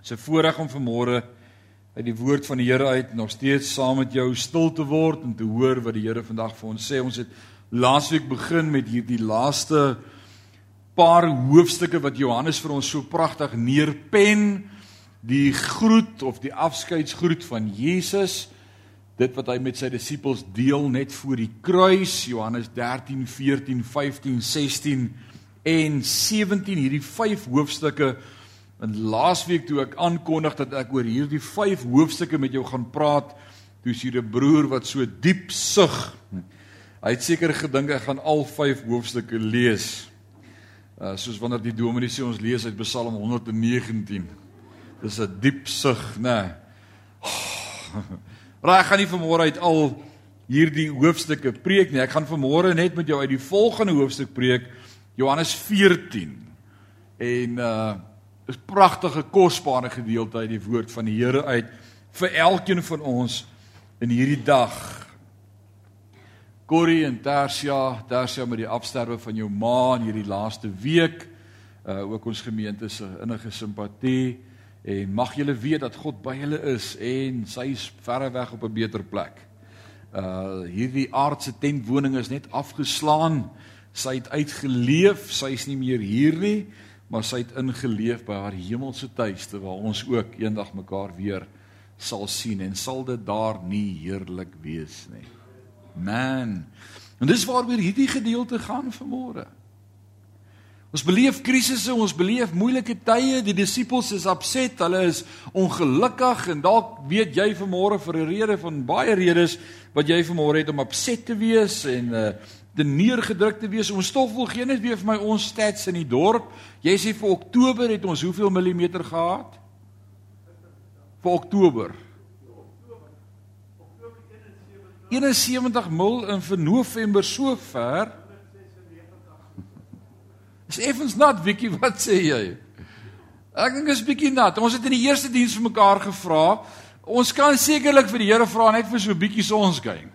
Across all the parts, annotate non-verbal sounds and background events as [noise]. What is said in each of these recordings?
Dis 'n voorreg om vanmôre uit die woord van die Here uit nog steeds saam met jou stil te word en te hoor wat die Here vandag vir ons sê. Ons het laasweek begin met hierdie laaste paar hoofstukke wat Johannes vir ons so pragtig neerpen, die groet of die afskeidsgroet van Jesus, dit wat hy met sy disippels deel net voor die kruis, Johannes 13, 14, 15, 16 en 17 hierdie vyf hoofstukke En laasweek toe ek aankondig dat ek oor hierdie 5 hoofstukke met jou gaan praat, toe sien 'n broer wat so diep sug. Hy het seker gedink ek gaan al 5 hoofstukke lees. Uh soos wanneer die dominee sê ons lees uit Psalm 119. Dis 'n diep sug, né? Nee. [laughs] Maar ek gaan nie vanmôre uit al hierdie hoofstukke preek nie. Ek gaan vanmôre net met jou uit die volgende hoofstuk preek, Johannes 14. En uh is pragtige kosbare gedeelte uit die woord van die Here uit vir elkeen van ons in hierdie dag. Corrie en Tersia, Tersia met die afsterwe van jou ma in hierdie laaste week, uh ook ons gemeente se innige simpatie en mag julle weet dat God by julle is en sy is verre weg op 'n beter plek. Uh hierdie aardse tentwoning is net afgeslaan. Sy het uitgeleef, sy is nie meer hier nie maar sy het ingeleef by haar hemelse tuiste waar ons ook eendag mekaar weer sal sien en sal dit daar nie heerlik wees nie. Man. En dis waaroor hierdie gedeelte gaan vanmôre. Ons beleef krisisse, ons beleef moeilike tye, die disippels is opset, hulle is ongelukkig en dalk weet jy vanmôre vir 'n rede van baie redes wat jy vanmôre het om opset te wees en uh te neergedruk te wees. Ons stof wil gee net weer vir my ons stats in die dorp. Jy sê vir Oktober het ons hoeveel millimeter gehad? Vir Oktober. 71 mil en vir November so ver. Is effens nat, Wikkie, [laughs] wat sê jy? Ek dink is bietjie nat. Ons het in die eerste diens vir mekaar gevra. Ons kan sekerlik vir die Here vra net vir so 'n bietjie sonskyn.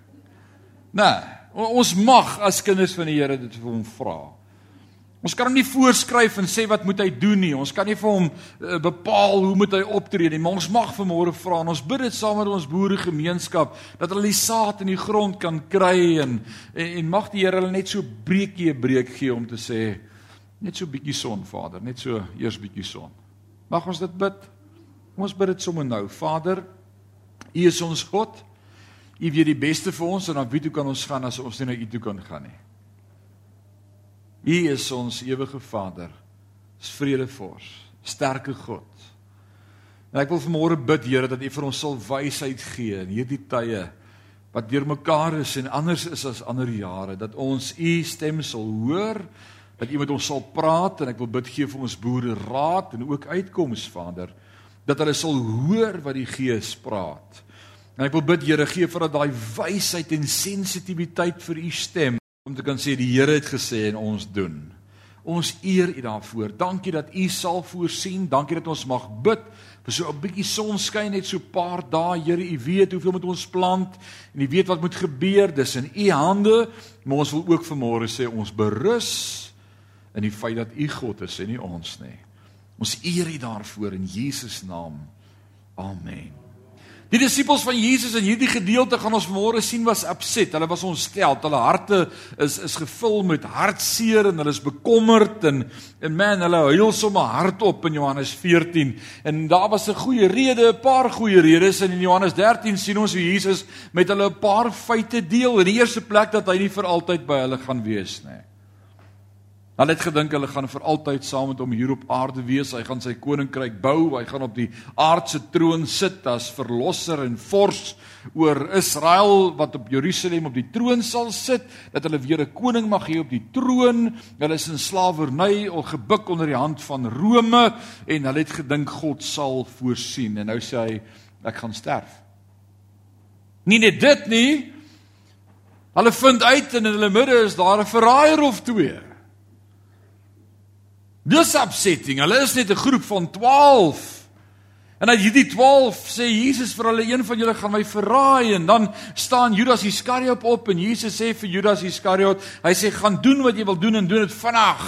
Nee. Ons mag as kinders van die Here dit vir hom vra. Ons kan hom nie voorskryf en sê wat moet hy doen nie. Ons kan nie vir hom uh, bepaal hoe moet hy optree nie, maar ons mag vanmôre vra en ons bid dit saam met ons boere gemeenskap dat hulle die saad in die grond kan kry en, en en mag die Here hulle net so breekie 'n breek gee om te sê net so bietjie son Vader, net so eers bietjie son. Mag ons dit bid. Ons bid dit sommer nou. Vader, U is ons God. U weet die beste vir ons en dan wie toe kan ons gaan as ons nie na U toe kan gaan nie. U is ons ewige Vader. Is vredevors, sterke God. En ek wil vanmôre bid Here dat U vir ons sal wysheid gee in hierdie tye wat deurmekaar is en anders is as ander jare dat ons U stem sal hoor dat U met ons sal praat en ek wil bid gee vir ons boere raad en ook uitkomste Vader dat hulle sal hoor wat die Gees praat. En ek wil bid Here gee vir dat daai wysheid en sensitiwiteit vir u stem om te kan sê die Here het gesê en ons doen. Ons eer u daarvoor. Dankie dat u sal voorsien. Dankie dat ons mag bid vir so 'n bietjie sonskyn net so 'n paar dae. Here, u weet hoeveel moet ons plant en u weet wat moet gebeur. Dis in u hande. Maar ons wil ook vanmôre sê ons berus in die feit dat u God is en nie ons nie. Ons eer u daarvoor in Jesus naam. Amen. Die disippels van Jesus in hierdie gedeelte gaan ons môre sien was upset. Hulle was ontstel. Hulle harte is is gevul met hartseer en hulle is bekommerd en en man, hulle huil sommer hardop in Johannes 14. En daar was 'n goeie rede, 'n paar goeie redes en in Johannes 13 sien ons hoe Jesus met hulle 'n paar feite deel. In die eerste plek dat hy nie vir altyd by hulle gaan wees nie. Hulle het gedink hulle gaan vir altyd saam met hom hier op aarde wees. Hy gaan sy koninkryk bou. Hy gaan op die aardse troon sit as verlosser en vors oor Israel wat op Jerusalem op die troon sal sit, dat hulle weer 'n koning mag hê op die troon. Hulle is in slawerny of gebuk onder die hand van Rome en hulle het gedink God sal voorsien en nou sê hy ek gaan sterf. Nie net dit nie. Hulle vind uit en in hulle midde is daar 'n verraaier of twee. Dis upsetting. Hulle is net 'n groep van 12. En uit hierdie 12 sê Jesus vir hulle een van julle gaan my verraai en dan staan Judas Iskariot op en Jesus sê vir Judas Iskariot, hy sê gaan doen wat jy wil doen en doen dit vinnig.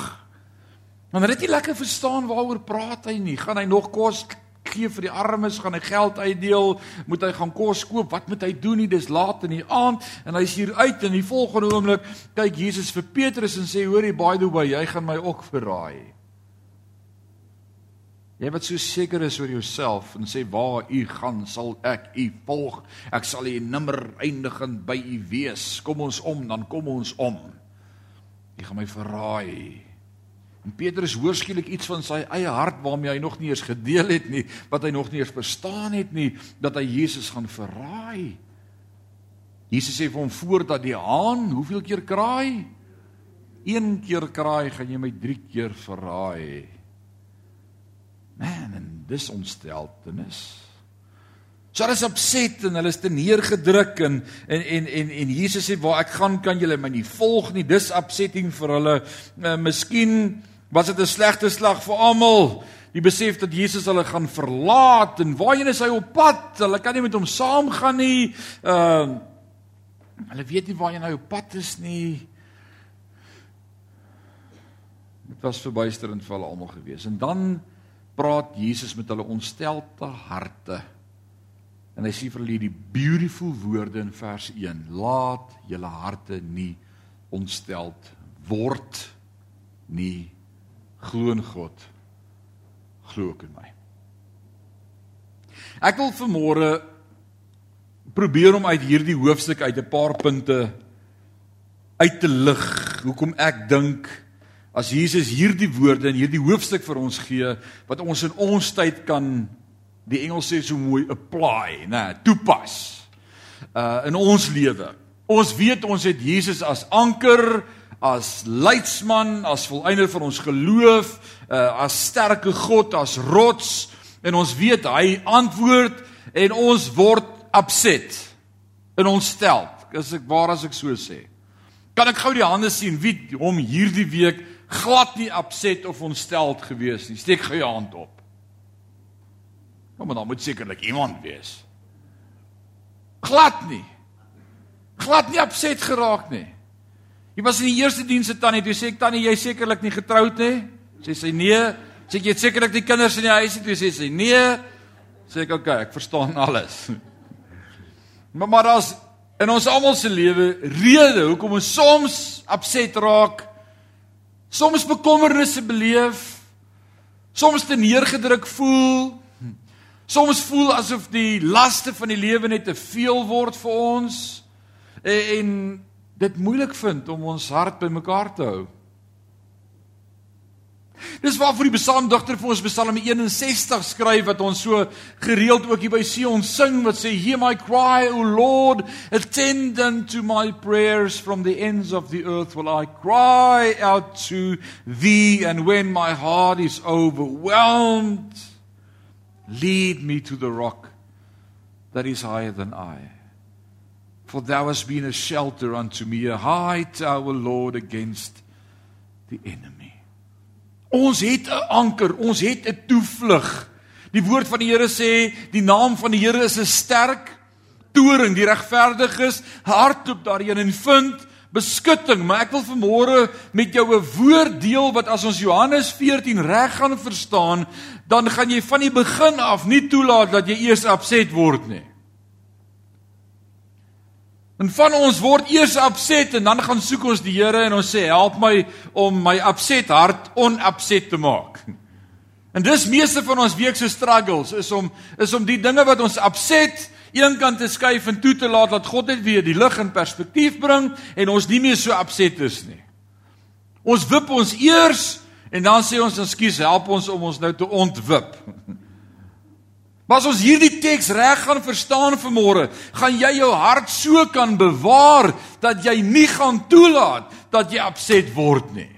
Want hulle het nie lekker verstaan waaroor praat hy nie. Gaan hy nog kos gee vir die armes, gaan hy geld uitdeel, moet hy gaan kos koop, wat moet hy doen nie? Dis laat in die aand en hy's hier uit en die volgende oomblik kyk Jesus vir Petrus en sê hoorie by the way, jy gaan my ook verraai. Jy wat so seker is oor jouself en sê waar u gaan sal ek u volg. Ek sal u nimmer eindigend by u wees. Kom ons om, dan kom ons om. Jy gaan my verraai. En Petrus hoor skielik iets van sy eie hart waarmee hy nog nie eens gedeel het nie, wat hy nog nie eens verstaan het nie, dat hy Jesus gaan verraai. Jesus sê vir hom voordat die haan hoeveel keer kraai? Een keer kraai, gaan jy my 3 keer verraai. Man, en dis ontsteltenis. So hulle is opset en hulle is te neergedruk en en en en, en Jesus sê waar ek gaan kan julle my nie volg nie. Dis upsetting vir hulle. Uh, miskien was dit 'n slegte slag vir almal. Die besef dat Jesus hulle gaan verlaat en waarheen is hy op pad? Hulle kan nie met hom saamgaan nie. Ehm uh, hulle weet nie waarheen hy op pad is nie. Dit was verbuisterend vir hulle almal gewees. En dan praat Jesus met hulle ontstelde harte. En hy sê vir hulle die beautiful woorde in vers 1: Laat julle harte nie ontsteld word nie. Glo in God. Glo ook in my. Ek wil vanmôre probeer om uit hierdie hoofstuk uit 'n paar punte uit te lig hoekom ek dink as Jesus hierdie woorde in hierdie hoofstuk vir ons gee wat ons in ons tyd kan die Engels sê so mooi apply nê toepas uh in ons lewe ons weet ons het Jesus as anker as leidsman, as volëinder van ons geloof, uh, as sterke God, as rots en ons weet hy antwoord en ons word upset in ons stel. As ek waar as ek so sê. Kan ek gou die hande sien wie hom hierdie week glad nie upset of ontsteld gewees nie. Steek gou jou hand op. Kom maar dan moet sekerlik iemand wees. Glad nie. Glad nie upset geraak nie. Jy was in die eerste diens se tannie, toe sê ek tannie, jy sekerlik nie getroud nie? Sê sy nee. Sê jy het sekerlik die kinders in die huis, toe sê sy nee. Sê ek okay, ek verstaan alles. [laughs] Maar maar as in ons almal se lewe rede hoekom ons soms opset raak, soms bekommernisse beleef, soms te neergedruk voel, soms voel asof die laste van die lewe net te veel word vir ons. En, en dit moeilik vind om ons hart bymekaar te hou. Dis waarvoor die psalmdigter vir ons Psalm 61 skryf wat ons so gereeld ook hier by Sion sing wat sê hear my cry o lord attend unto my prayers from the ends of the earth will I cry out to thee and when my heart is overwhelmed lead me to the rock that is higher than I For thou hast been a shelter unto me, a high tower, Lord, against the enemy. Ons het 'n anker, ons het 'n toevlug. Die woord van die Here sê, die naam van die Here is 'n sterk toring, die regverdiges hardloop daarin en vind beskutting. Maar ek wil vanmôre met jou 'n woord deel wat as ons Johannes 14 reg gaan verstaan, dan gaan jy van die begin af nie toelaat dat jy eers opset word nie. En van ons word eers opset en dan gaan soek ons die Here en ons sê help my om my opset hart onopset te maak. [laughs] En dis meeste van ons week se struggles is om is om die dinge wat ons opset eenkant te skuif en toe te laat dat God net weer die lig in perspektief bring en ons nie meer so opset is nie. Ons wip ons eers en dan sê ons ekskuus help ons om ons nou te ontwip. [laughs] Maar as ons hierdie teks reg gaan verstaan vanmôre, gaan jy jou hart so kan bewaar dat jy nie gaan toelaat dat jy opset word nie.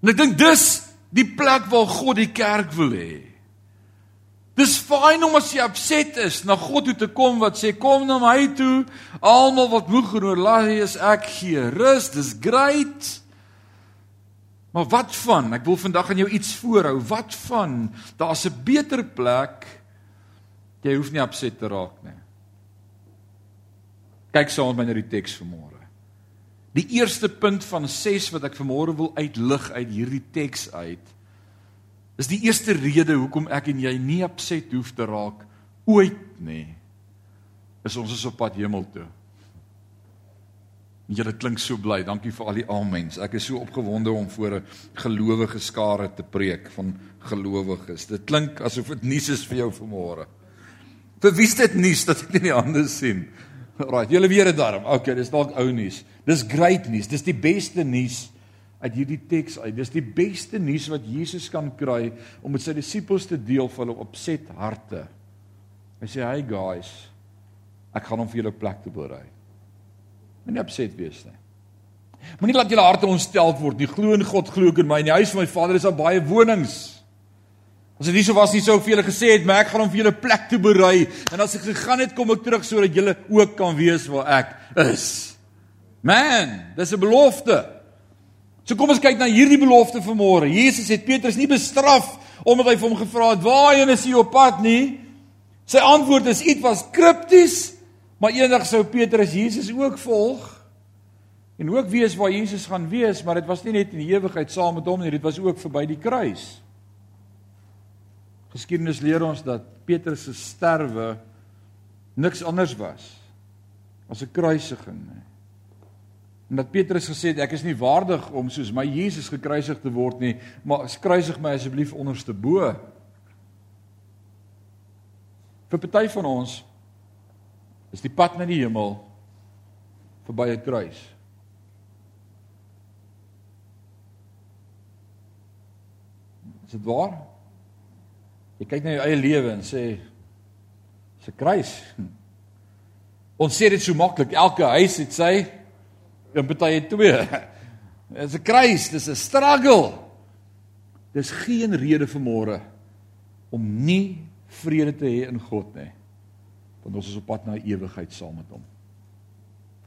En ek dink dis die plek waar God die kerk wil hê. Dis fyn om as jy opset is na God toe te kom wat sê kom na my toe, almal wat moeg en oorlaai is, ek gee rus, dis great. Maar wat van? Ek wil vandag aan jou iets voorhou. Wat van? Daar's 'n beter plek. Jy hoef nie opset te raak nie. Kyk saam met my na die teks vanmôre. Die eerste punt van 6 wat ek vanmôre wil uitlig uit hierdie teks uit Dis die eerste rede hoekom ek en jy nie opset hoef te raak ooit nie. Is ons is op pad hemel toe. Julle klink so bly. Dankie vir al die amens. Ek is so opgewonde om voor 'n gelowige skare te preek van gelowiges. Dit klink asof dit nuus is vir jou vanmôre. Vir wie is dit nuus dat ek nie anders sien? Right, julle weet dit daarom. Okay, dis dalk ou nuus. Dis great nuus. Dis die beste nuus uit hierdie teks uit. Dis die beste nuus wat Jesus kan kry om met sy disippels te deel van hulle opset harte. Hy sê, "Hey guys, ek gaan hom vir julle plek te berei." Moenie opset wees nie. Moenie laat julle harte ontstel word nie. Glo in God, glo in my. In die huis van my Vader is daar baie wonings. As dit nie so was nie, sou ek vir julle gesê het, "Maar ek gaan hom vir julle plek te berei." En as ek gegaan het, kom ek terug sodat julle ook kan wees waar ek is. Man, dis 'n belofte. So kom ons kyk na hierdie belofte vanmôre. Jesus het Petrus nie bestraf omdat hy vir hom gevra het waarheen is hy op pad nie. Sy antwoord is iets was kripties, maar eendag sou Petrus Jesus ook volg en ook weet waar Jesus gaan wees, maar dit was nie net in die ewigheid saam met hom nie, dit was ook verby die kruis. Geskiedenis leer ons dat Petrus se sterwe niks anders was as 'n kruisiging nie. En dat Petrus gesê het ek is nie waardig om soos my Jesus gekruisig te word nie, maar kruisig my asseblief onderste bo. Vir party van ons is die pad na die hemel verby 'n kruis. Is dit waar? Jy kyk na jou eie lewe en sê se kruis. [laughs] Ons sê dit so maklik, elke huis het sy en party het twee. [laughs] Dit is 'n kruis, dis 'n struggle. Dis geen rede vir môre om nie vrede te hê in God nie. Want ons is op pad na ewigheid saam met hom.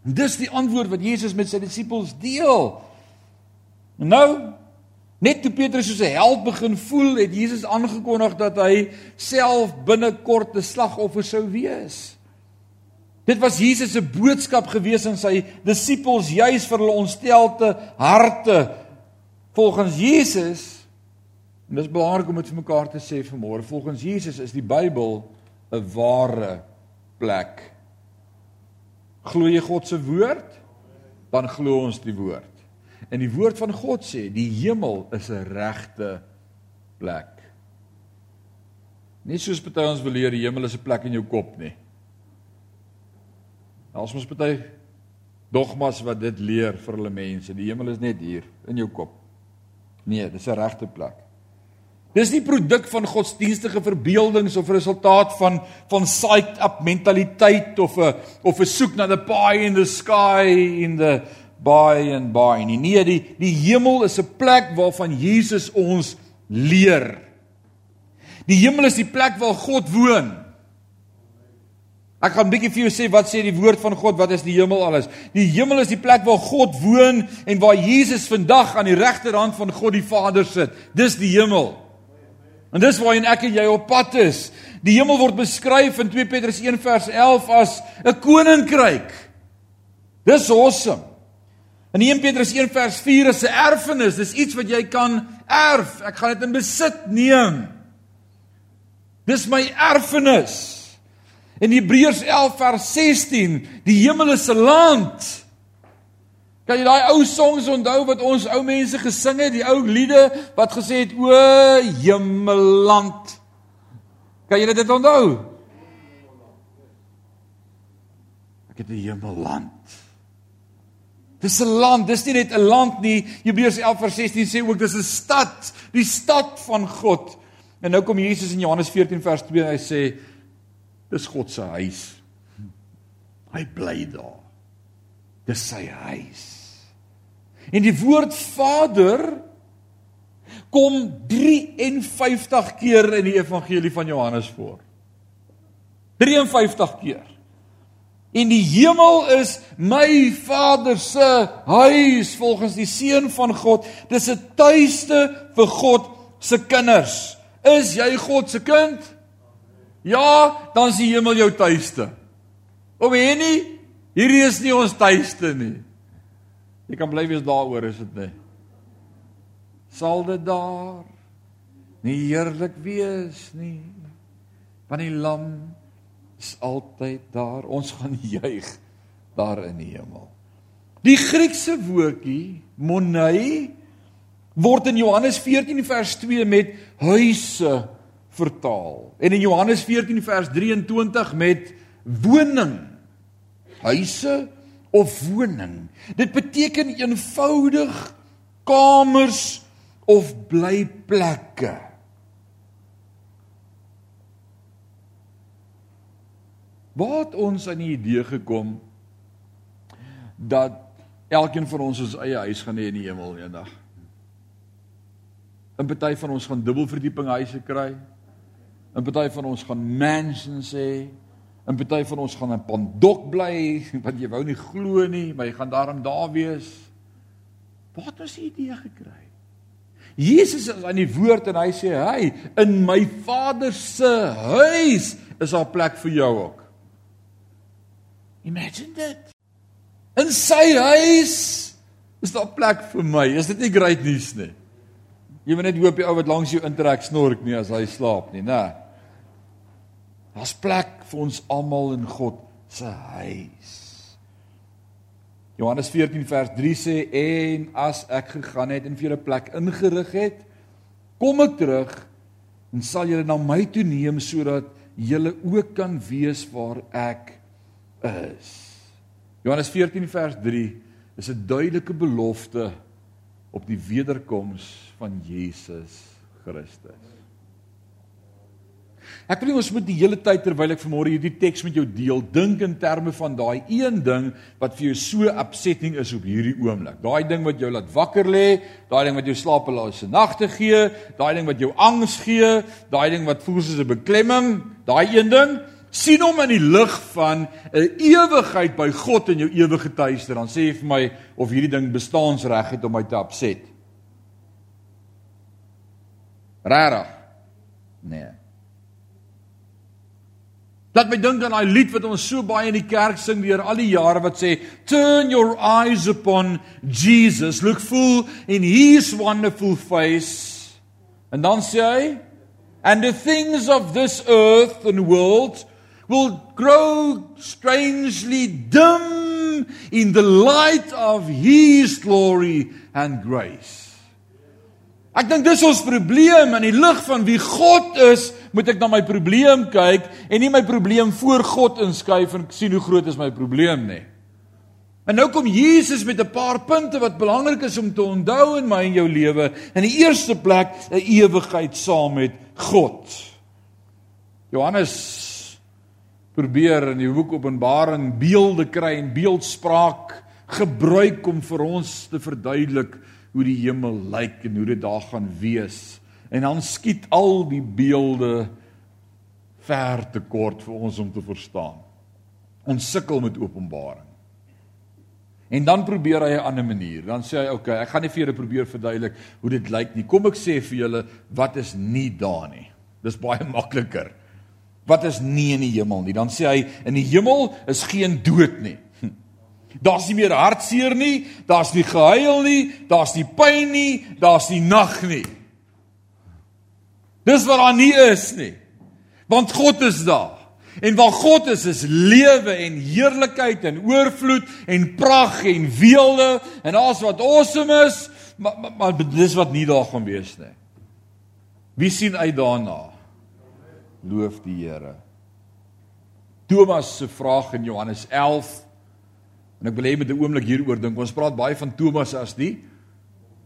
En dis die antwoord wat Jesus met sy disippels deel. Nou, net toe Petrus soos 'n held begin voel, het Jesus aangekondig dat hy self binnekort 'n slagoffer sou wees. Dit was Jesus se boodskap gewees aan sy disippels juis vir hulle ontstelte harte volgens Jesus. En dis belangrik om dit vir mekaar te sê vanmôre. Volgens Jesus is die Bybel 'n ware plek. Glo jy God se woord? Dan glo ons die woord. En die woord van God sê die hemel is 'n regte plek. Nie soos party ons wil leer die hemel is 'n plek in jou kop nie. Daar's mos baie dogmas wat dit leer vir hulle mense. Die hemel is net hier in jou kop. Nee, dis 'n regte plek. Dis nie produk van godsdienstige verbeeldings of resultaat van van psyched up mentaliteit of 'n of 'n soek na the pie in the sky in the by and by nie. Nee, die die hemel is 'n plek waarvan Jesus ons leer. Die hemel is die plek waar God woon. Ek gaan 'n bietjie vir jou sê wat sê die woord van God, wat is die hemel alles? Die hemel is die plek waar God woon en waar Jesus vandag aan die regterhand van God die Vader sit. Dis die hemel. En dis waarheen ek en jy op pad is. Die hemel word beskryf in 2 Petrus 1 vers 11 as 'n koninkryk. Dis awesome. In 1 Petrus 1 vers 4 is 'n erfenis, dis iets wat jy kan erf. Ek gaan dit in besit neem. Dis my erfenis. In Hebreërs 11 vers 16, die hemel is 'n land. Kan jy daai ou songs onthou wat ons ou mense gesing het, die ou liede wat gesê het o hemelland. Kan jy dit onthou? Ek het 'n hemelland. Dis 'n land, dis nie net 'n land nie. Hebreërs 11 vers 16 sê ook dis 'n stad, die stad van God. En nou kom Jesus in Johannes 14 vers 2 en hy sê Dis God se huis. Hy bly daar. Dis sy huis. En die woord Vader kom 53 keer in die evangelie van Johannes voor. 53 keer. En die hemel is my Vader se huis volgens die seun van God. Dis 'n tuiste vir God se kinders. Is jy God se kind? Ja, dan is die hemel jou tuiste. Of weet nie, hierdie is nie ons tuiste nie. Jy kan bly wees daaroor is dit nie. Sal dit daar nie heerlik wees nie. Want die lam is altyd daar. Ons gaan [laughs] juig daar in die hemel. Die Griekse woordjie monei word in Johannes 14 vers 2 met huise vertaal en in Johannes 14 vers 23 met woning. Huise of woning. Dit beteken eenvoudig kamers of blyplekke. Waar het ons aan die idee gekom dat elkeen van ons ons eie huis gaan hê in die hemel eendag? 'n Party van ons gaan dubbelverdieping huise kry. 'n Party van ons gaan mansions hê. 'n Party van ons gaan in Pandok bly wat jy wou nie glo nie, maar jy gaan daarom daar wees. Waar het ons die idee gekry? Jesus is aan die woord en hy sê, "Hy, in my Vader se huis is daar plek vir jou ook." Imagine dit. In sy huis is daar plek vir my. Is dit nie great nuus nie? Jy moet net hoop die ou wat langs jou intrek snork nie as hy slaap nie, né? Daar's plek vir ons almal in God se huis. Johannes 14 vers 3 sê en as ek gegaan het en vir julle plek ingerig het, kom ek terug en sal julle na my toe neem sodat julle ook kan weet waar ek is. Johannes 14 vers 3 is 'n duidelike belofte op die wederkoms van Jesus Christus. Ek wil nie ons moet die hele tyd terwyl ek vanmôre hierdie teks met jou deel, dink in terme van daai een ding wat vir jou so upsetting is op hierdie oomblik. Daai ding wat jou laat wakker lê, daai ding wat jou slapelose nagte gee, daai ding wat jou angs gee, daai ding wat voel soos 'n beklemming, daai een ding sien hom in die lig van 'n ewigheid by God in jou ewige tuiste dan sê jy vir my of hierdie ding bestaansreg het om my te opset. Rarig. Nee. Laat my dink aan daai lied wat ons so baie in die kerk sing deur al die jare wat sê turn your eyes upon Jesus look full in his wonderful face en dan sê hy and the things of this earth and world will grow strangely dim in the light of his glory and grace. Ek dink dis ons probleem in die lig van wie God is, moet ek na my probleem kyk en nie my probleem voor God inskuif en sien hoe groot is my probleem nie. En nou kom Jesus met 'n paar punte wat belangrik is om te onthou in my en jou lewe. In die eerste plek 'n ewigheid saam met God. Johannes probeer in die boek Openbaring beelde kry en beeldspraak gebruik om vir ons te verduidelik hoe die hemel lyk en hoe dit daar gaan wees. En dan skiet al die beelde ver te kort vir ons om te verstaan. Ons sukkel met Openbaring. En dan probeer hy 'n ander manier. Dan sê hy, "Oké, okay, ek gaan nie vir julle probeer verduidelik hoe dit lyk nie. Kom ek sê vir julle wat is nie daar nie." Dis baie [laughs] makliker wat is nie in die hemel nie. Dan sê hy in die hemel is geen dood nie. [laughs] Daar's nie meer hartseer nie, daar's nie gehuil nie, daar's nie pyn nie, daar's nie nag nie. Dis wat daar nie is nie. Want God is daar. En waar God is, is lewe en heerlikheid en oorvloed en pragt en weelde en alles wat awesome is, maar, maar, maar dis wat nie daar gaan wees nie. Wie sien uit daarna? loof die Here. Thomas se vraag in Johannes 11 en ek wil hê met 'n oomblik hieroor dink. Ons praat baie van Thomas as die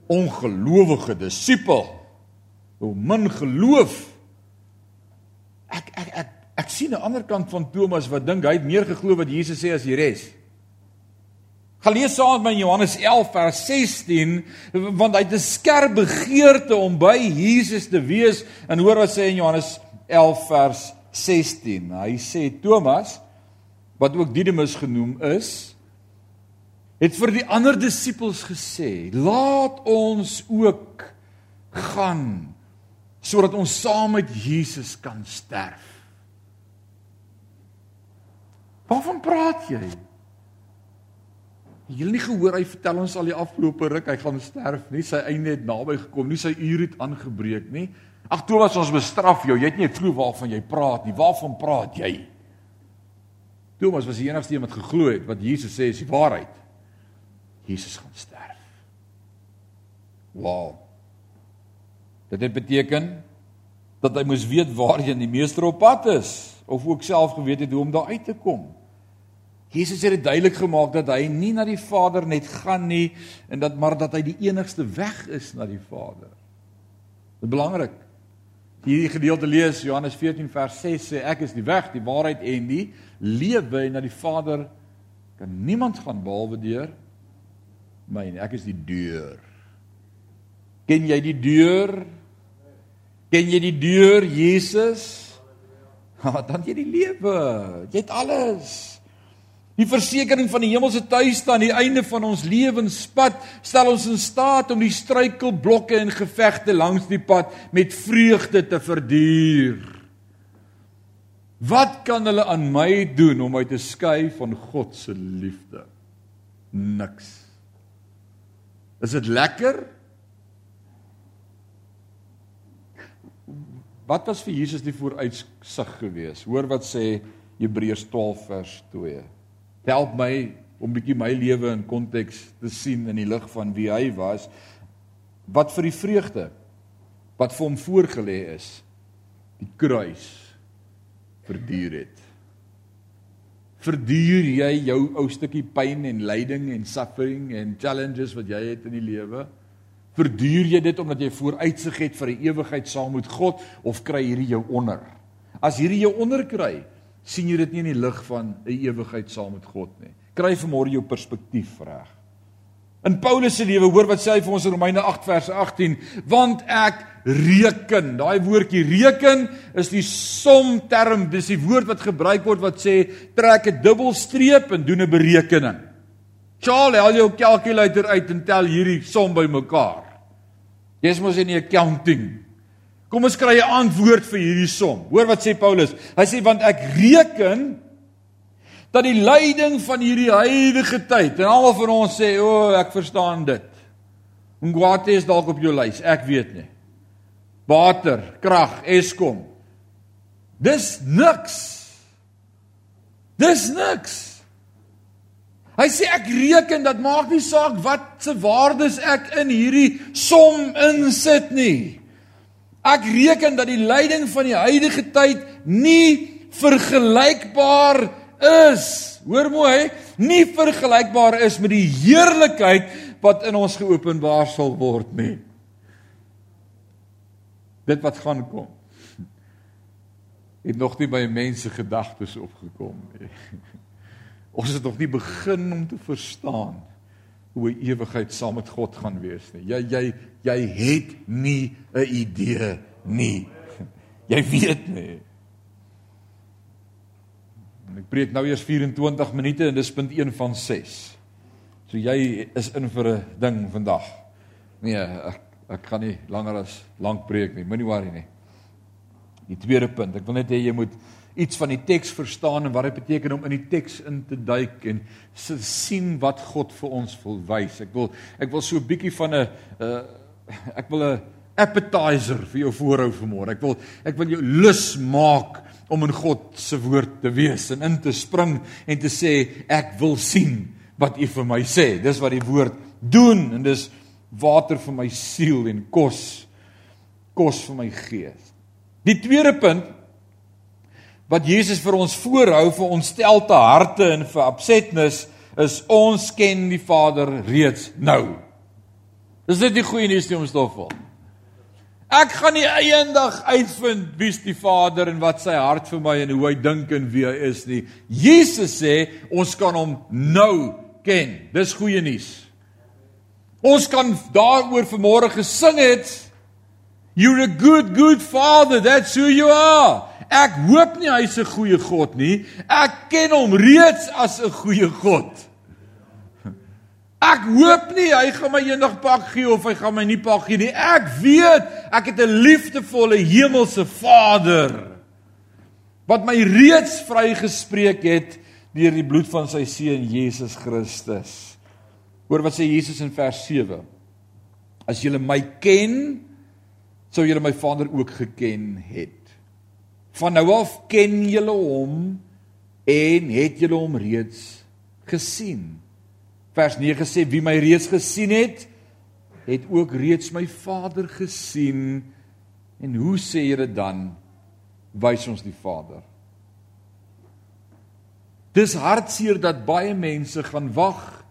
ongelowige disipel. Hoe min geloof. Ek ek ek ek sien 'n ander kant van Thomas wat dink hy het meer geglo wat Jesus sê as die res. Gelees saam met my Johannes 11 vers 16 want hy het 'n skerp begeerte om by Jesus te wees en hoor wat sê in Johannes 11 vers 16. Hy sê Thomas wat ook Didimus genoem is het vir die ander disippels gesê: "Laat ons ook gaan sodat ons saam met Jesus kan sterf." Waarvan praat jy? Jy het nie gehoor hy vertel ons al die afgelope ruk hy gaan sterf nie, sy einde het naby gekom, nie sy uur het aangebreek nie. Ag Thomas, ons bestraf jou. Jy het nie 'n klou waarvan jy praat nie. Waarvan praat jy? Thomas was die enigste een wat geglo het wat Jesus sê is die waarheid. Jesus gaan sterf. Wow. Dit het beteken dat hy moes weet waarheen die meester op pad is of ook self geweet het hoe om daar uit te kom. Jesus het dit duidelik gemaak dat hy nie na die Vader net gaan nie en dat maar dat hy die enigste weg is na die Vader. Dit is belangrik. Hierdie gedeelte lees Johannes 14 vers 6 sê ek is die weg, die waarheid en die lewe en na die Vader kan niemand gaan behalwe deur my en ek is die deur. Ken jy die deur? Ken jy die deur Jesus? [laughs] Dan jy die lewe. Jy het alles. Die versekering van die hemelse tuiste aan die einde van ons lewenspad stel ons in staat om die struikelblokke en gevegte langs die pad met vreugde te verduur. Wat kan hulle aan my doen om my te skei van God se liefde? Niks. Is dit lekker? Wat was vir Jesus die vooruitsig geweest? Hoor wat sê Hebreërs 12 vers 2 help my om bietjie my lewe in konteks te sien in die lig van wie hy was. Wat vir die vreugde wat vir hom voorgelê is die kruis verduur het. Verduur jy jou ou stukkie pyn en lyding en suffering en challenges wat jy het in die lewe verduur jy dit omdat jy vooruitsig het vir 'n ewigheid saam met God of kry hierdie jou onder as hierdie jou onder kry sien jy dit nie in die lig van 'n ewigheid saam met God nie. Kry vanmôre jou perspektief reg. In Paulus se lewe, hoor wat sê hy vir ons in Romeine 8 vers 18, want ek reken. Daai woordjie reken is die somterm, dis die woord wat gebruik word wat sê trek 'n dubbelstreep en doen 'n berekening. Charles, haal jou kalkulator uit en tel hierdie som bymekaar. Jy's mos in die accounting. Kom ons kry 'n antwoord vir hierdie som. Hoor wat sê Paulus? Hy sê want ek reken dat die lyding van hierdie huidige tyd en almal van ons sê o, oh, ek verstaan dit. Ngwate is dalk op jou lys, ek weet nie. Water, krag, Eskom. Dis niks. Dis niks. Hy sê ek reken dat maak nie saak wat se waardes ek in hierdie som insit nie. Ek reken dat die lyding van die huidige tyd nie vergelykbaar is. Hoor mooi, nie vergelykbaar is met die heerlikheid wat in ons geopenbaar sal word nie. Dit wat gaan kom. Het nog nie by mense gedagtes opgekom nie. Ons het nog nie begin om te verstaan hoe 'n ewigheid saam met God gaan wees nie. Jy jy jy het nie 'n idee nie. [laughs] Jy weet nie. Ek preek nou eers 24 minute en dis punt 1 van 6. So jy is in vir 'n ding vandag. Nee, ek ek gaan nie langer as lank preek nie. Moenie worry nie. Die tweede punt, ek wil net hê jy moet iets van die teks verstaan en wat dit beteken om in die teks in te duik en sien wat God vir ons wil wys. Ek wil ek wil so 'n bietjie van 'n uh, ek wil 'n appetizer vir jou voorhou vanmôre. Ek wil ek wil jou lus maak om in God se woord te wees en in te spring en te sê ek wil sien wat U vir my sê. Dis wat die woord doen en dis water vir my siel en kos kos vir my gees. Die tweede punt wat Jesus vir ons voorhou vir ons stelte harte en vir opsetness is ons ken die Vader reeds nou. Dis dit die goeie nuus die ons stoffel. Ek gaan nie eendag uitvind wie's die Vader en wat sy hart vir my en hoe hy dink en wie hy is nie. Jesus sê ons kan hom nou ken. Dis goeie nuus. Ons kan daaroor vanmôre gesing het. You're a good good father. That's who you are. Ek hoop nie hy's 'n goeie God nie. Ek ken hom reeds as 'n goeie God. Ek hoop nie hy gaan my eendag pak gee of hy gaan my nie pak gee nie. Ek weet ek het 'n liefdevolle hemelse Vader wat my reeds vrygespreek het deur die bloed van sy seun Jesus Christus. Hoor wat sê Jesus in vers 7. As julle my ken, sou julle my Vader ook geken het. Van nou af ken julle hom en het julle hom reeds gesien. Vers 9 sê wie my reeds gesien het, het ook reeds my Vader gesien. En hoe sê jy dit dan? Wys ons die Vader. Dis hartseer dat baie mense gaan wag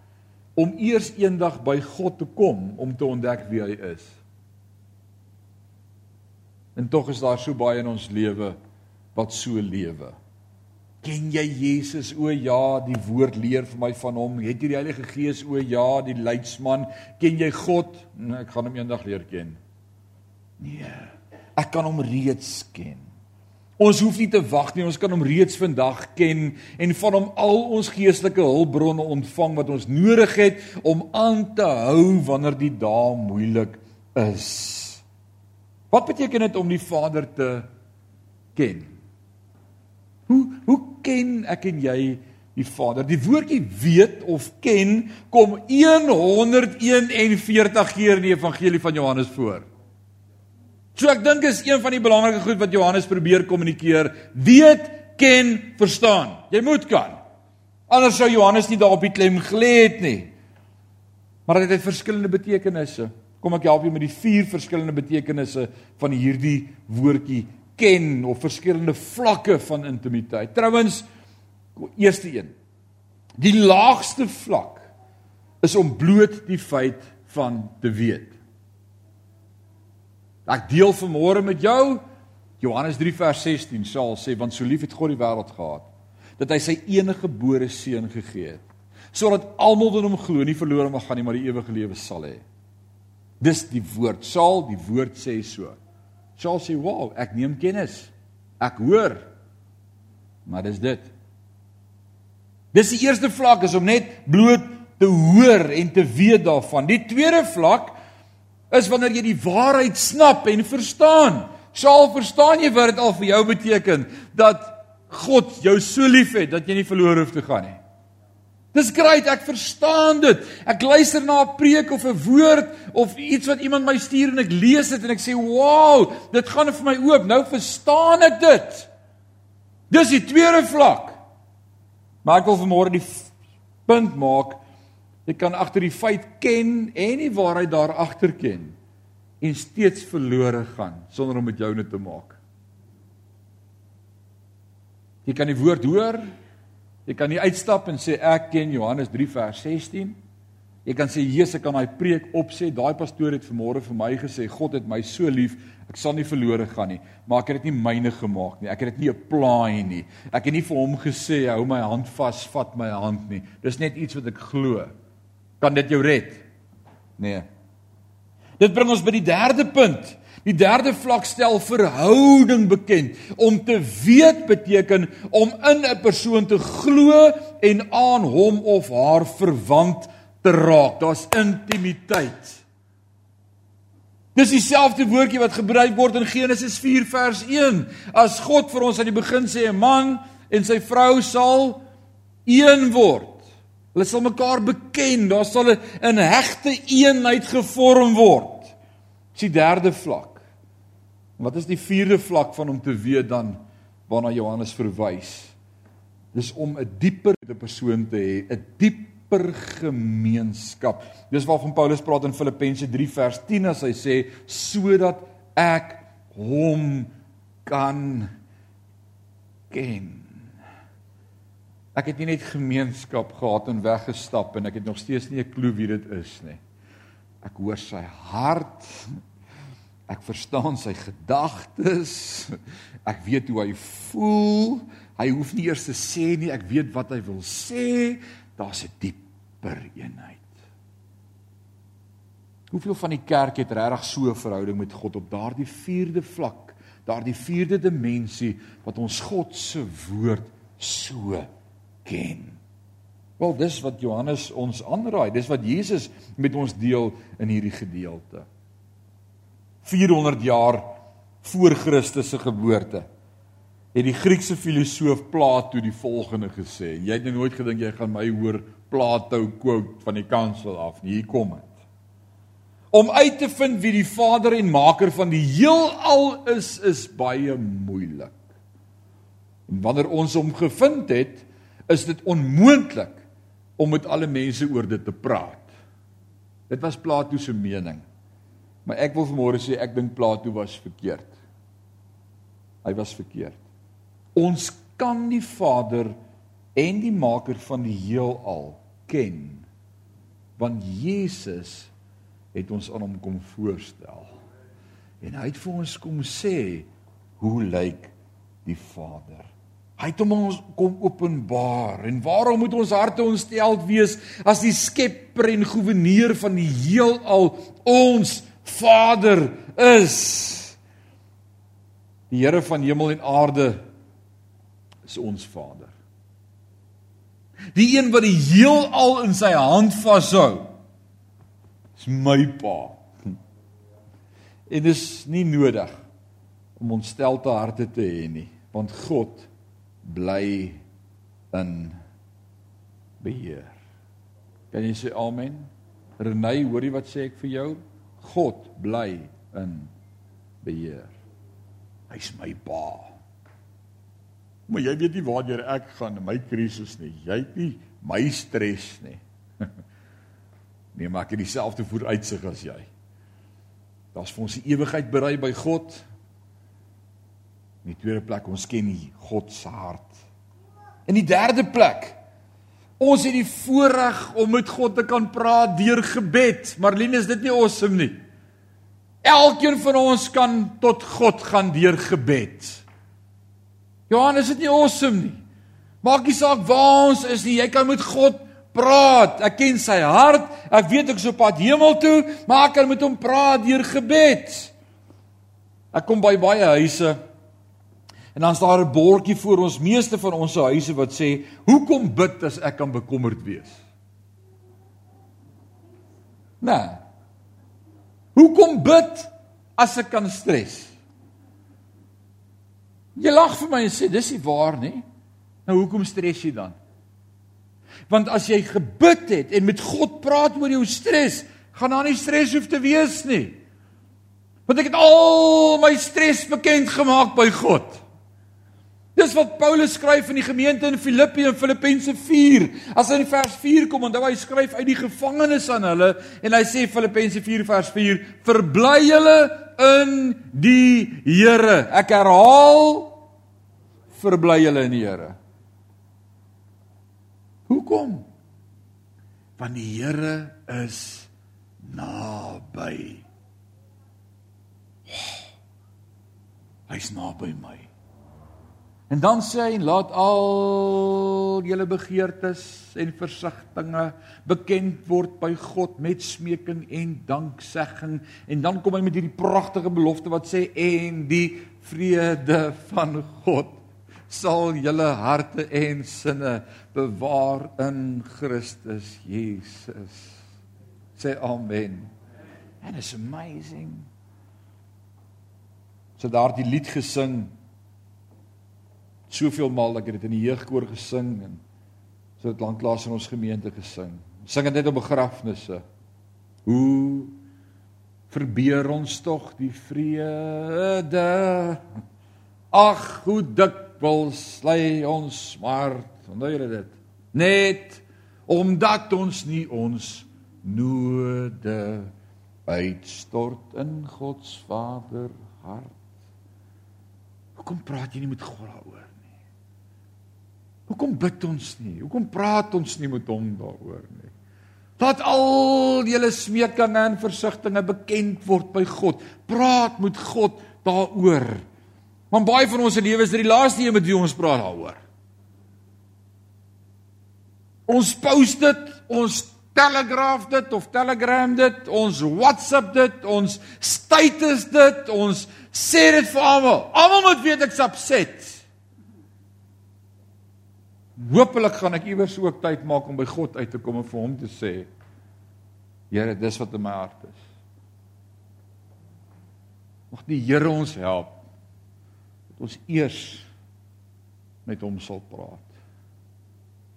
om eers eendag by God te kom om te ontdek wie hy is. En tog is daar so baie in ons lewe wat so lewe. Ken jy Jesus? O ja, die woord leer vir my van hom. Het jy die Heilige Gees? O ja, die leidsman. Ken jy God? Nee, ek gaan hom eendag leer ken. Nee. Ek kan hom reeds ken. Ons hoef nie te wag nie, ons kan hom reeds vandag ken en van hom al ons geestelike hulpbronne ontvang wat ons nodig het om aan te hou wanneer die dae moeilik is. Wat beteken dit om die Vader te ken? Hoe hoe ken ek en jy die Vader? Die woordjie weet of ken kom 141 keer in die evangelie van Johannes voor. So ek dink is een van die belangrike goed wat Johannes probeer kommunikeer, weet, ken, verstaan. Jy moet kan. Anders sou Johannes nie daarop die klem gelê het nie. Maar dit het verskillende betekenisse. Kom ek help jou met die vier verskillende betekenisse van hierdie woordjie ken of verskillende vlakke van intimiteit. Trouwens, eerste een. Die laagste vlak is om bloot die feit van te weet. Ek deel vanmôre met jou Johannes 3 vers 16 sal sê want so lief het God die wêreld gehad dat hy sy enige gebore seun gegee het sodat almal wat hom glo nie verlore mag gaan nie maar die ewige lewe sal hê. Dis die woord. Sal die woord sê so. Sal sê, "Wow, ek neem kennis. Ek hoor." Maar dis dit. Dis die eerste vlak is om net bloot te hoor en te weet daarvan. Die tweede vlak is wanneer jy die waarheid snap en verstaan. Sal verstaan jy wat dit al vir jou beteken dat God jou so liefhet dat jy nie verlore hoef te gaan nie. Dis great, ek verstaan dit. Ek luister na 'n preek of 'n woord of iets wat iemand my stuur en ek lees dit en ek sê, "Wow, dit gaan vir my oop. Nou verstaan ek dit." Dis die tweede vlak. Maar ek wil vanmôre die punt maak, jy kan agter die feit ken en die waarheid daar agter ken en steeds verlore gaan sonder om met jou net te maak. Jy kan die woord hoor, Jy kan nie uitstap en sê ek ken Johannes 3 vers 16. Jy kan sê Jesus kan daai preek opsê. Daai pastoor het vanmôre vir my gesê God het my so lief, ek sal nie verlore gaan nie. Maar ek het dit nie myne gemaak nie. Ek het dit nie apply nie. Ek het nie vir hom gesê hou my hand vas, vat my hand nie. Dis net iets wat ek glo. Kan dit jou red? Nee. Dit bring ons by die derde punt. Die derde vlak stel verhouding bekend. Om te weet beteken om in 'n persoon te glo en aan hom of haar verwant te raak. Daar's intimiteit. Dis dieselfde woordjie wat gebruik word in Genesis 4 vers 1. As God vir ons aan die begin sê 'n man en sy vrou sal een word. Hulle sal mekaar beken, daar sal 'n hegte eenheid gevorm word. Dis die derde vlak. Wat is die vierde vlak van om te weet dan waarna Johannes verwys? Dis om 'n dieper met 'n persoon te hê, 'n dieper gemeenskap. Dis waarvan Paulus praat in Filippense 3 vers 10 as hy sê sodat ek hom kan ken. Ek het nie net gemeenskap gehad en weggestap en ek het nog steeds nie 'n klou wie dit is nie. Ek hoor sy hart, Ek verstaan sy gedagtes. Ek weet hoe hy voel. Hy hoef nie eers te sê nie, ek weet wat hy wil sê. Daar's 'n dieper eenheid. Hoeveel van die kerk het regtig so 'n verhouding met God op daardie vierde vlak, daardie vierde dimensie wat ons God se woord so ken? Wel, dis wat Johannes ons aanraai. Dis wat Jesus met ons deel in hierdie gedeelte. 400 jaar voor Christus se geboorte het die Griekse filosoof Plato die volgende gesê. Jy het nou nooit gedink jy gaan my hoor Plato quote van die kansel af nie. Hier kom dit. om uit te vind wie die Vader en Maker van die heelal is, is baie moeilik. En wanneer ons hom gevind het, is dit onmoontlik om met alle mense oor dit te praat. Dit was Plato se mening. Maar ek wil vanmôre sê ek dink Plato was verkeerd. Hy was verkeerd. Ons kan die Vader en die maker van die heelal ken want Jesus het ons aan hom kom voorstel. En hy het vir ons kom sê hoe lyk die Vader? Hy het hom ons kom openbaar. En waarom moet ons harte ontsteld wees as die skepper en goewerneur van die heelal ons Vader is? Die Here van hemel en aarde is ons Vader. Die een wat die heelal in sy hand vashou is my pa. En dit is nie nodig om ontstelte harte te hê nie, want God bly in beheer. Kan jy sê amen? Renay, hoor jy wat sê ek vir jou? God bly in beheer. Hy's my pa. Maar jy weet nie waartoe ek gaan in my krisis nie. Jy het nie my stres nie. [laughs] nee, maar ek het dieselfde vooruitsig as jy. Daar's vir ons die ewigheid berei by God. In die tweede plek ons ken nie God se hart. In die derde plek ons het die voorreg om met God te kan praat deur gebed. Marlene, is dit nie awesome nie? Elkeen van ons kan tot God gaan deur gebed. Johan, is dit nie awesome nie? Maak nie saak waar ons is nie, jy kan met God praat. Ek ken sy hart. Ek weet ek is op pad hemel toe, maar ek kan met hom praat deur gebed. Ek kom by baie huise En dan staan daar 'n bordjie voor ons meeste van ons huise wat sê: "Hoekom bid as ek kan bekommerd wees?" Nee. Hoekom bid as ek kan stres? Jy lag vir my en sê dis nie waar nie. Nou hoekom stres jy dan? Want as jy gebid het en met God praat oor jou stres, gaan daar nie stres hoef te wees nie. Want ek het al my stres bekend gemaak by God. Dis wat Paulus skryf in die gemeente in Filippi in Filippense 4. As hy in vers 4 kom, onthou hy skryf uit die gevangenes aan hulle en hy sê Filippense 4 vers 4: "Verbly julle in die Here." Ek herhaal: Verbly julle in die Here. Hoekom? Want die Here is naby. Hy's naby my. En dan sê hy laat al julle begeertes en versigtings bekend word by God met smeking en danksegging en dan kom hy met hierdie pragtige belofte wat sê en die vrede van God sal julle harte en sinne bewaar in Christus Jesus. Sê amen. And it's amazing. So daardie lied gesing soveel maal ek het dit in die jeugkoor gesing en so dit lanklaas in ons gemeente gesing. Sing dit net op begrafnisse. Hoe verbeur ons tog die vrede? Ag, hoe dikwels lê ons smart, onthou jy dit? Net omdat ons nie ons noode uitstort in God se Vader hart. Hoekom praat jy nie met God daaroor? Hoekom bid ons nie? Hoekom praat ons nie met hom daaroor nie? Laat al julle smeekinge en versigtings bekend word by God. Praat met God daaroor. Want baie van ons se lewens is die laaste een met wie ons praat daaroor. Ons post dit, ons telegraaf dit of telegram dit, ons WhatsApp dit, ons status dit, ons sê dit vir almal. Almal moet weet ek's upset. Hoopelik gaan ek iewers ook tyd maak om by God uit te kom en vir hom te sê: Here, dis wat in my hart is. Mag die Here ons help dat ons eers met hom sal praat.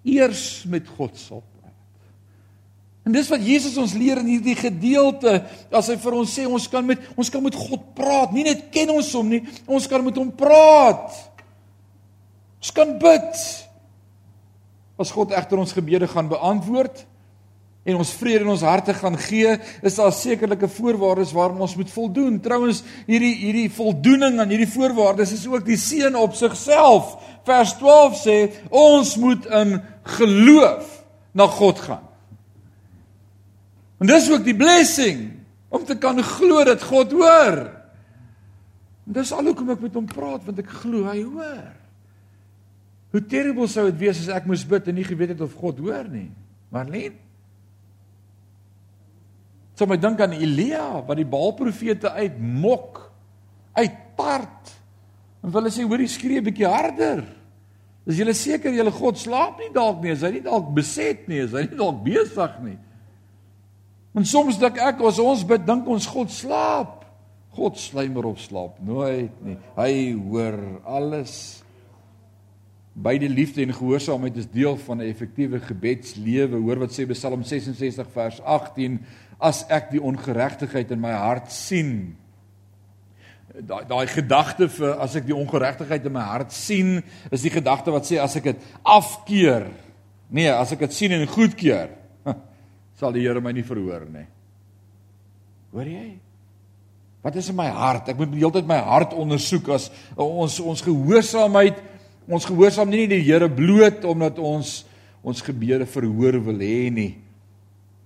Eers met God sal praat. En dis wat Jesus ons leer in hierdie gedeelte as hy vir ons sê ons kan met ons kan met God praat, nie net ken ons hom nie, ons kan met hom praat. Ons kan bid. As God egter ons gebede gaan beantwoord en ons vrede in ons harte gaan gee, is daar sekerlike voorwaardes waaraan ons moet voldoen. Trouwens, hierdie hierdie voldoening aan hierdie voorwaardes is ook die seën op sigself. Vers 12 sê ons moet in geloof na God gaan. En dis ook die blessing om te kan glo dat God hoor. En dis al hoekom ek met hom praat want ek glo hy hoor. Hoe terrible sou dit wees as ek moes bid en nie geweet het of God hoor nie. Marlene So my dink aan Elia wat die Baalprofete uitmok, uitpart. En hulle sê hoor, skree 'n bietjie harder. Is julle seker julle God slaap nie dalk nie? Is hy nie dalk beset nie? Is hy nie dalk besig nie? En soms dink ek as ons bid, dink ons God slaap. God slymer op slaap nooit nie. Hy hoor alles. Beide liefde en gehoorsaamheid is deel van 'n effektiewe gebedslewe. Hoor wat sê Psalm 66 vers 18: As ek die ongeregtigheid in my hart sien, daai daai gedagte vir as ek die ongeregtigheid in my hart sien, is die gedagte wat sê as ek dit afkeer. Nee, as ek dit sien en goedkeur [laughs] sal die Here my nie verhoor nie. Hoor jy? Wat is in my hart? Ek moet die hele tyd my hart ondersoek as ons ons gehoorsaamheid ons gehoorsaam nie die Here bloot omdat ons ons gebede verhoor wil hê nie.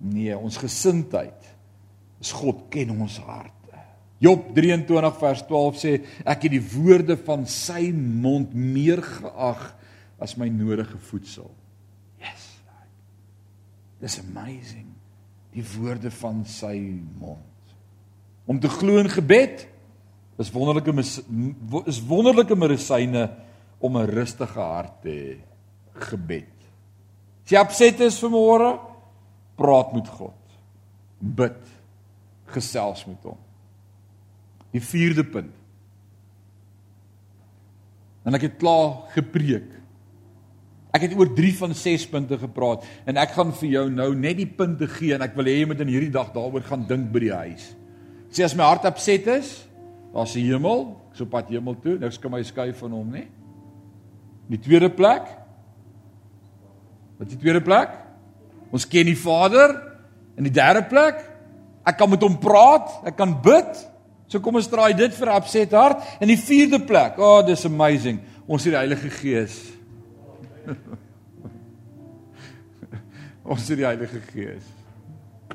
Nee, ons gesindheid is God ken ons harte. Job 23 vers 12 sê ek het die woorde van sy mond meer geag as my nodige voedsel. Dis amazing. Die woorde van sy mond. Om te glo in gebed is wonderlike is wonderlike medisyne om 'n rustige hart te hê. Gebed. As jy opset is vir môre, praat met God. Bid. Gesels met hom. Die vierde punt. En ek het klaar gepreek. Ek het oor 3 van 6 punte gepraat en ek gaan vir jou nou net die punte gee en ek wil hê jy moet in hierdie dag daaroor gaan dink by die huis. Sê as my hart opset is, daar's 'n hemel, ek sou pad hemel toe, niks kan my skei van hom nie. Die tweede plek? Wat is die tweede plek? Ons ken die Vader. In die derde plek, ek kan met hom praat, ek kan bid. So kom ons draai dit vir 'n opset hart. In die vierde plek, oh, dis amazing. Ons het die Heilige Gees. [laughs] Ons het die Heilige Gees.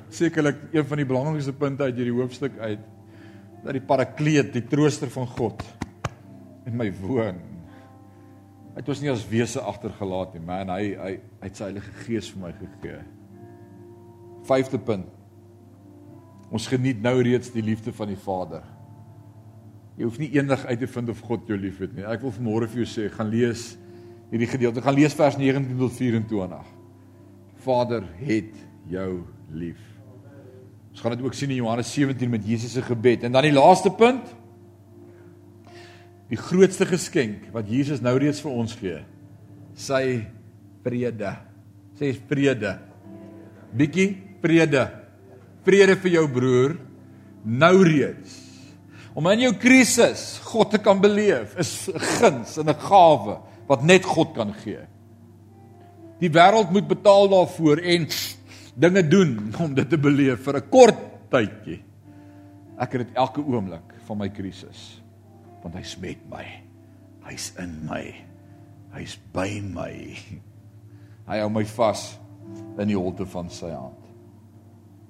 Sekerlik een van die belangrikste punte uit hierdie hoofstuk uit dat die Parakleet, die trooster van God in my woon. Hy het ons nie as wese agtergelaat nie, man, hy hy hy het sy Heilige Gees vir my gegee. Vyfde punt. Ons geniet nou reeds die liefde van die Vader. Jy hoef nie eendag uit te vind of God jou liefhet nie. Ek wil vanmôre vir jou sê, gaan lees hierdie gedeelte. Gaan lees vers 19 tot 24. Vader het jou lief. Ons gaan dit ook sien in Johannes 17 met Jesus se gebed. En dan die laaste punt. Die grootste geskenk wat Jesus nou reeds vir ons gee. Sy vrede. Sê vrede. Bietjie vrede. Vrede vir jou broer nou reeds. Om in jou krisis God te kan beleef is 'n guns en 'n gawe wat net God kan gee. Die wêreld moet betaal daarvoor en dinge doen om dit te beleef vir 'n kort tydjie. Ek het dit elke oomblik van my krisis want hy's met my. Hy's in my. Hy's by my. Hy hou my vas in die holte van sy hand.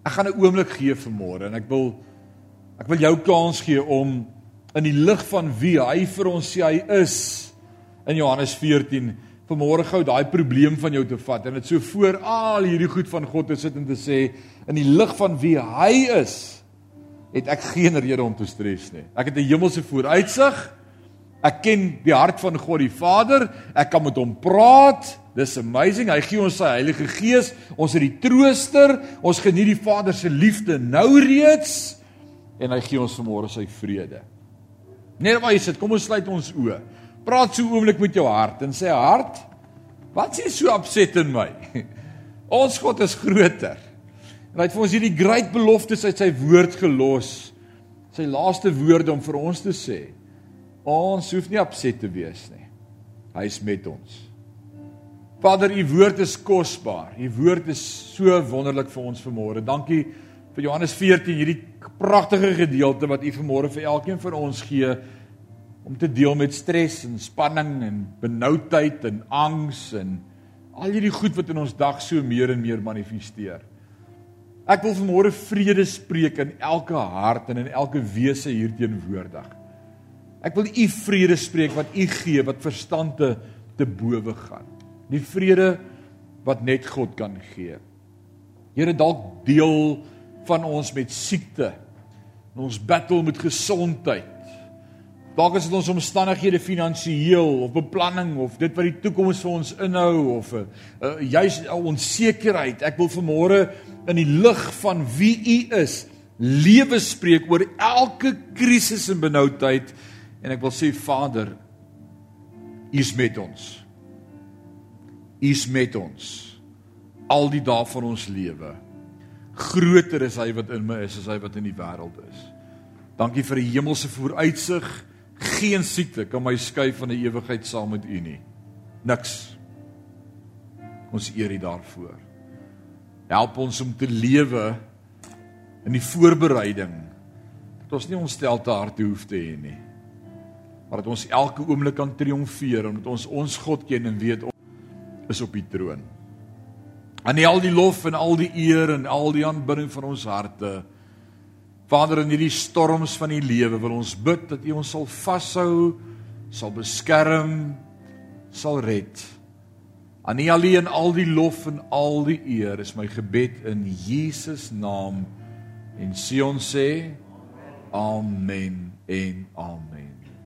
Ek gaan 'n oomblik gee vir môre en ek wil ek wil jou kans gee om in die lig van wie hy vir ons sê hy is in Johannes 14 vanmôre gou daai probleem van jou te vat en dit so voor al hierdie goed van God te sit en te sê in die lig van wie hy is het ek geen rede om te stres nie. Ek het 'n hemelse vooruitsig. Ek ken die hart van God die Vader. Ek kan met hom praat. Dis amazing. Hy gee ons sy Heilige Gees. Ons het die trooster. Ons geniet die Vader se liefde nou reeds en hy gee ons vanmôre sy vrede. Net waar jy sit, kom ons sluit ons oë. Praat so oomblik met jou hart en sê hart, wat is so opset in my? [laughs] Ons God is groter. En hy het vir ons hierdie groot beloftes uit sy woord gelos. Sy laaste woorde om vir ons te sê. Ons hoef nie opset te wees nie. Hy is met ons. Vader, u woord is kosbaar. U woord is so wonderlik vir ons vanmôre. Dankie vir Johannes 14, hierdie pragtige gedeelte wat u vanmôre vir elkeen van ons gee om te deel met stres en spanning en benoudheid en angs en al hierdie goed wat in ons dag so meer en meer manifesteer. Ek wil vanmôre vrede spreek in elke hart en in elke wese hier teenwoordig. Ek wil u vrede spreek wat u gee wat verstand te, te bowe gaan. Die vrede wat net God kan gee. Here dalk deel van ons met siekte. Ons battle met gesondheid. Dalk is dit ons omstandighede finansiëel of beplanning of dit wat die toekoms vir ons inhou of 'n uh, uh, juis 'n onsekerheid. Ek wil vanmôre in die lig van wie U is, lewe spreek oor elke krisis en benoudheid en ek wil sê Vader, U is met ons. U is met ons al die dae van ons lewe. Groter is hy wat in my is as hy wat in die wêreld is. Dankie vir die hemelse vooruitsig geen siekte kan my skei van die ewigheid saam met U nie. Niks. Ons eer U daarvoor. Help ons om te lewe in die voorbereiding dat ons nie ontstel te harte hoef te hê nie. Maar dat ons elke oomblik kan triomfeer omdat ons ons God ken en weet ons is op die troon. Aan al die lof en al die eer en al die aanbidding van ons harte Vader in hierdie storms van die lewe wil ons bid dat U ons sal vashou, sal beskerm, sal red. Aan U alleen al die lof en al die eer is my gebed in Jesus naam. En Sion sê amen en amen.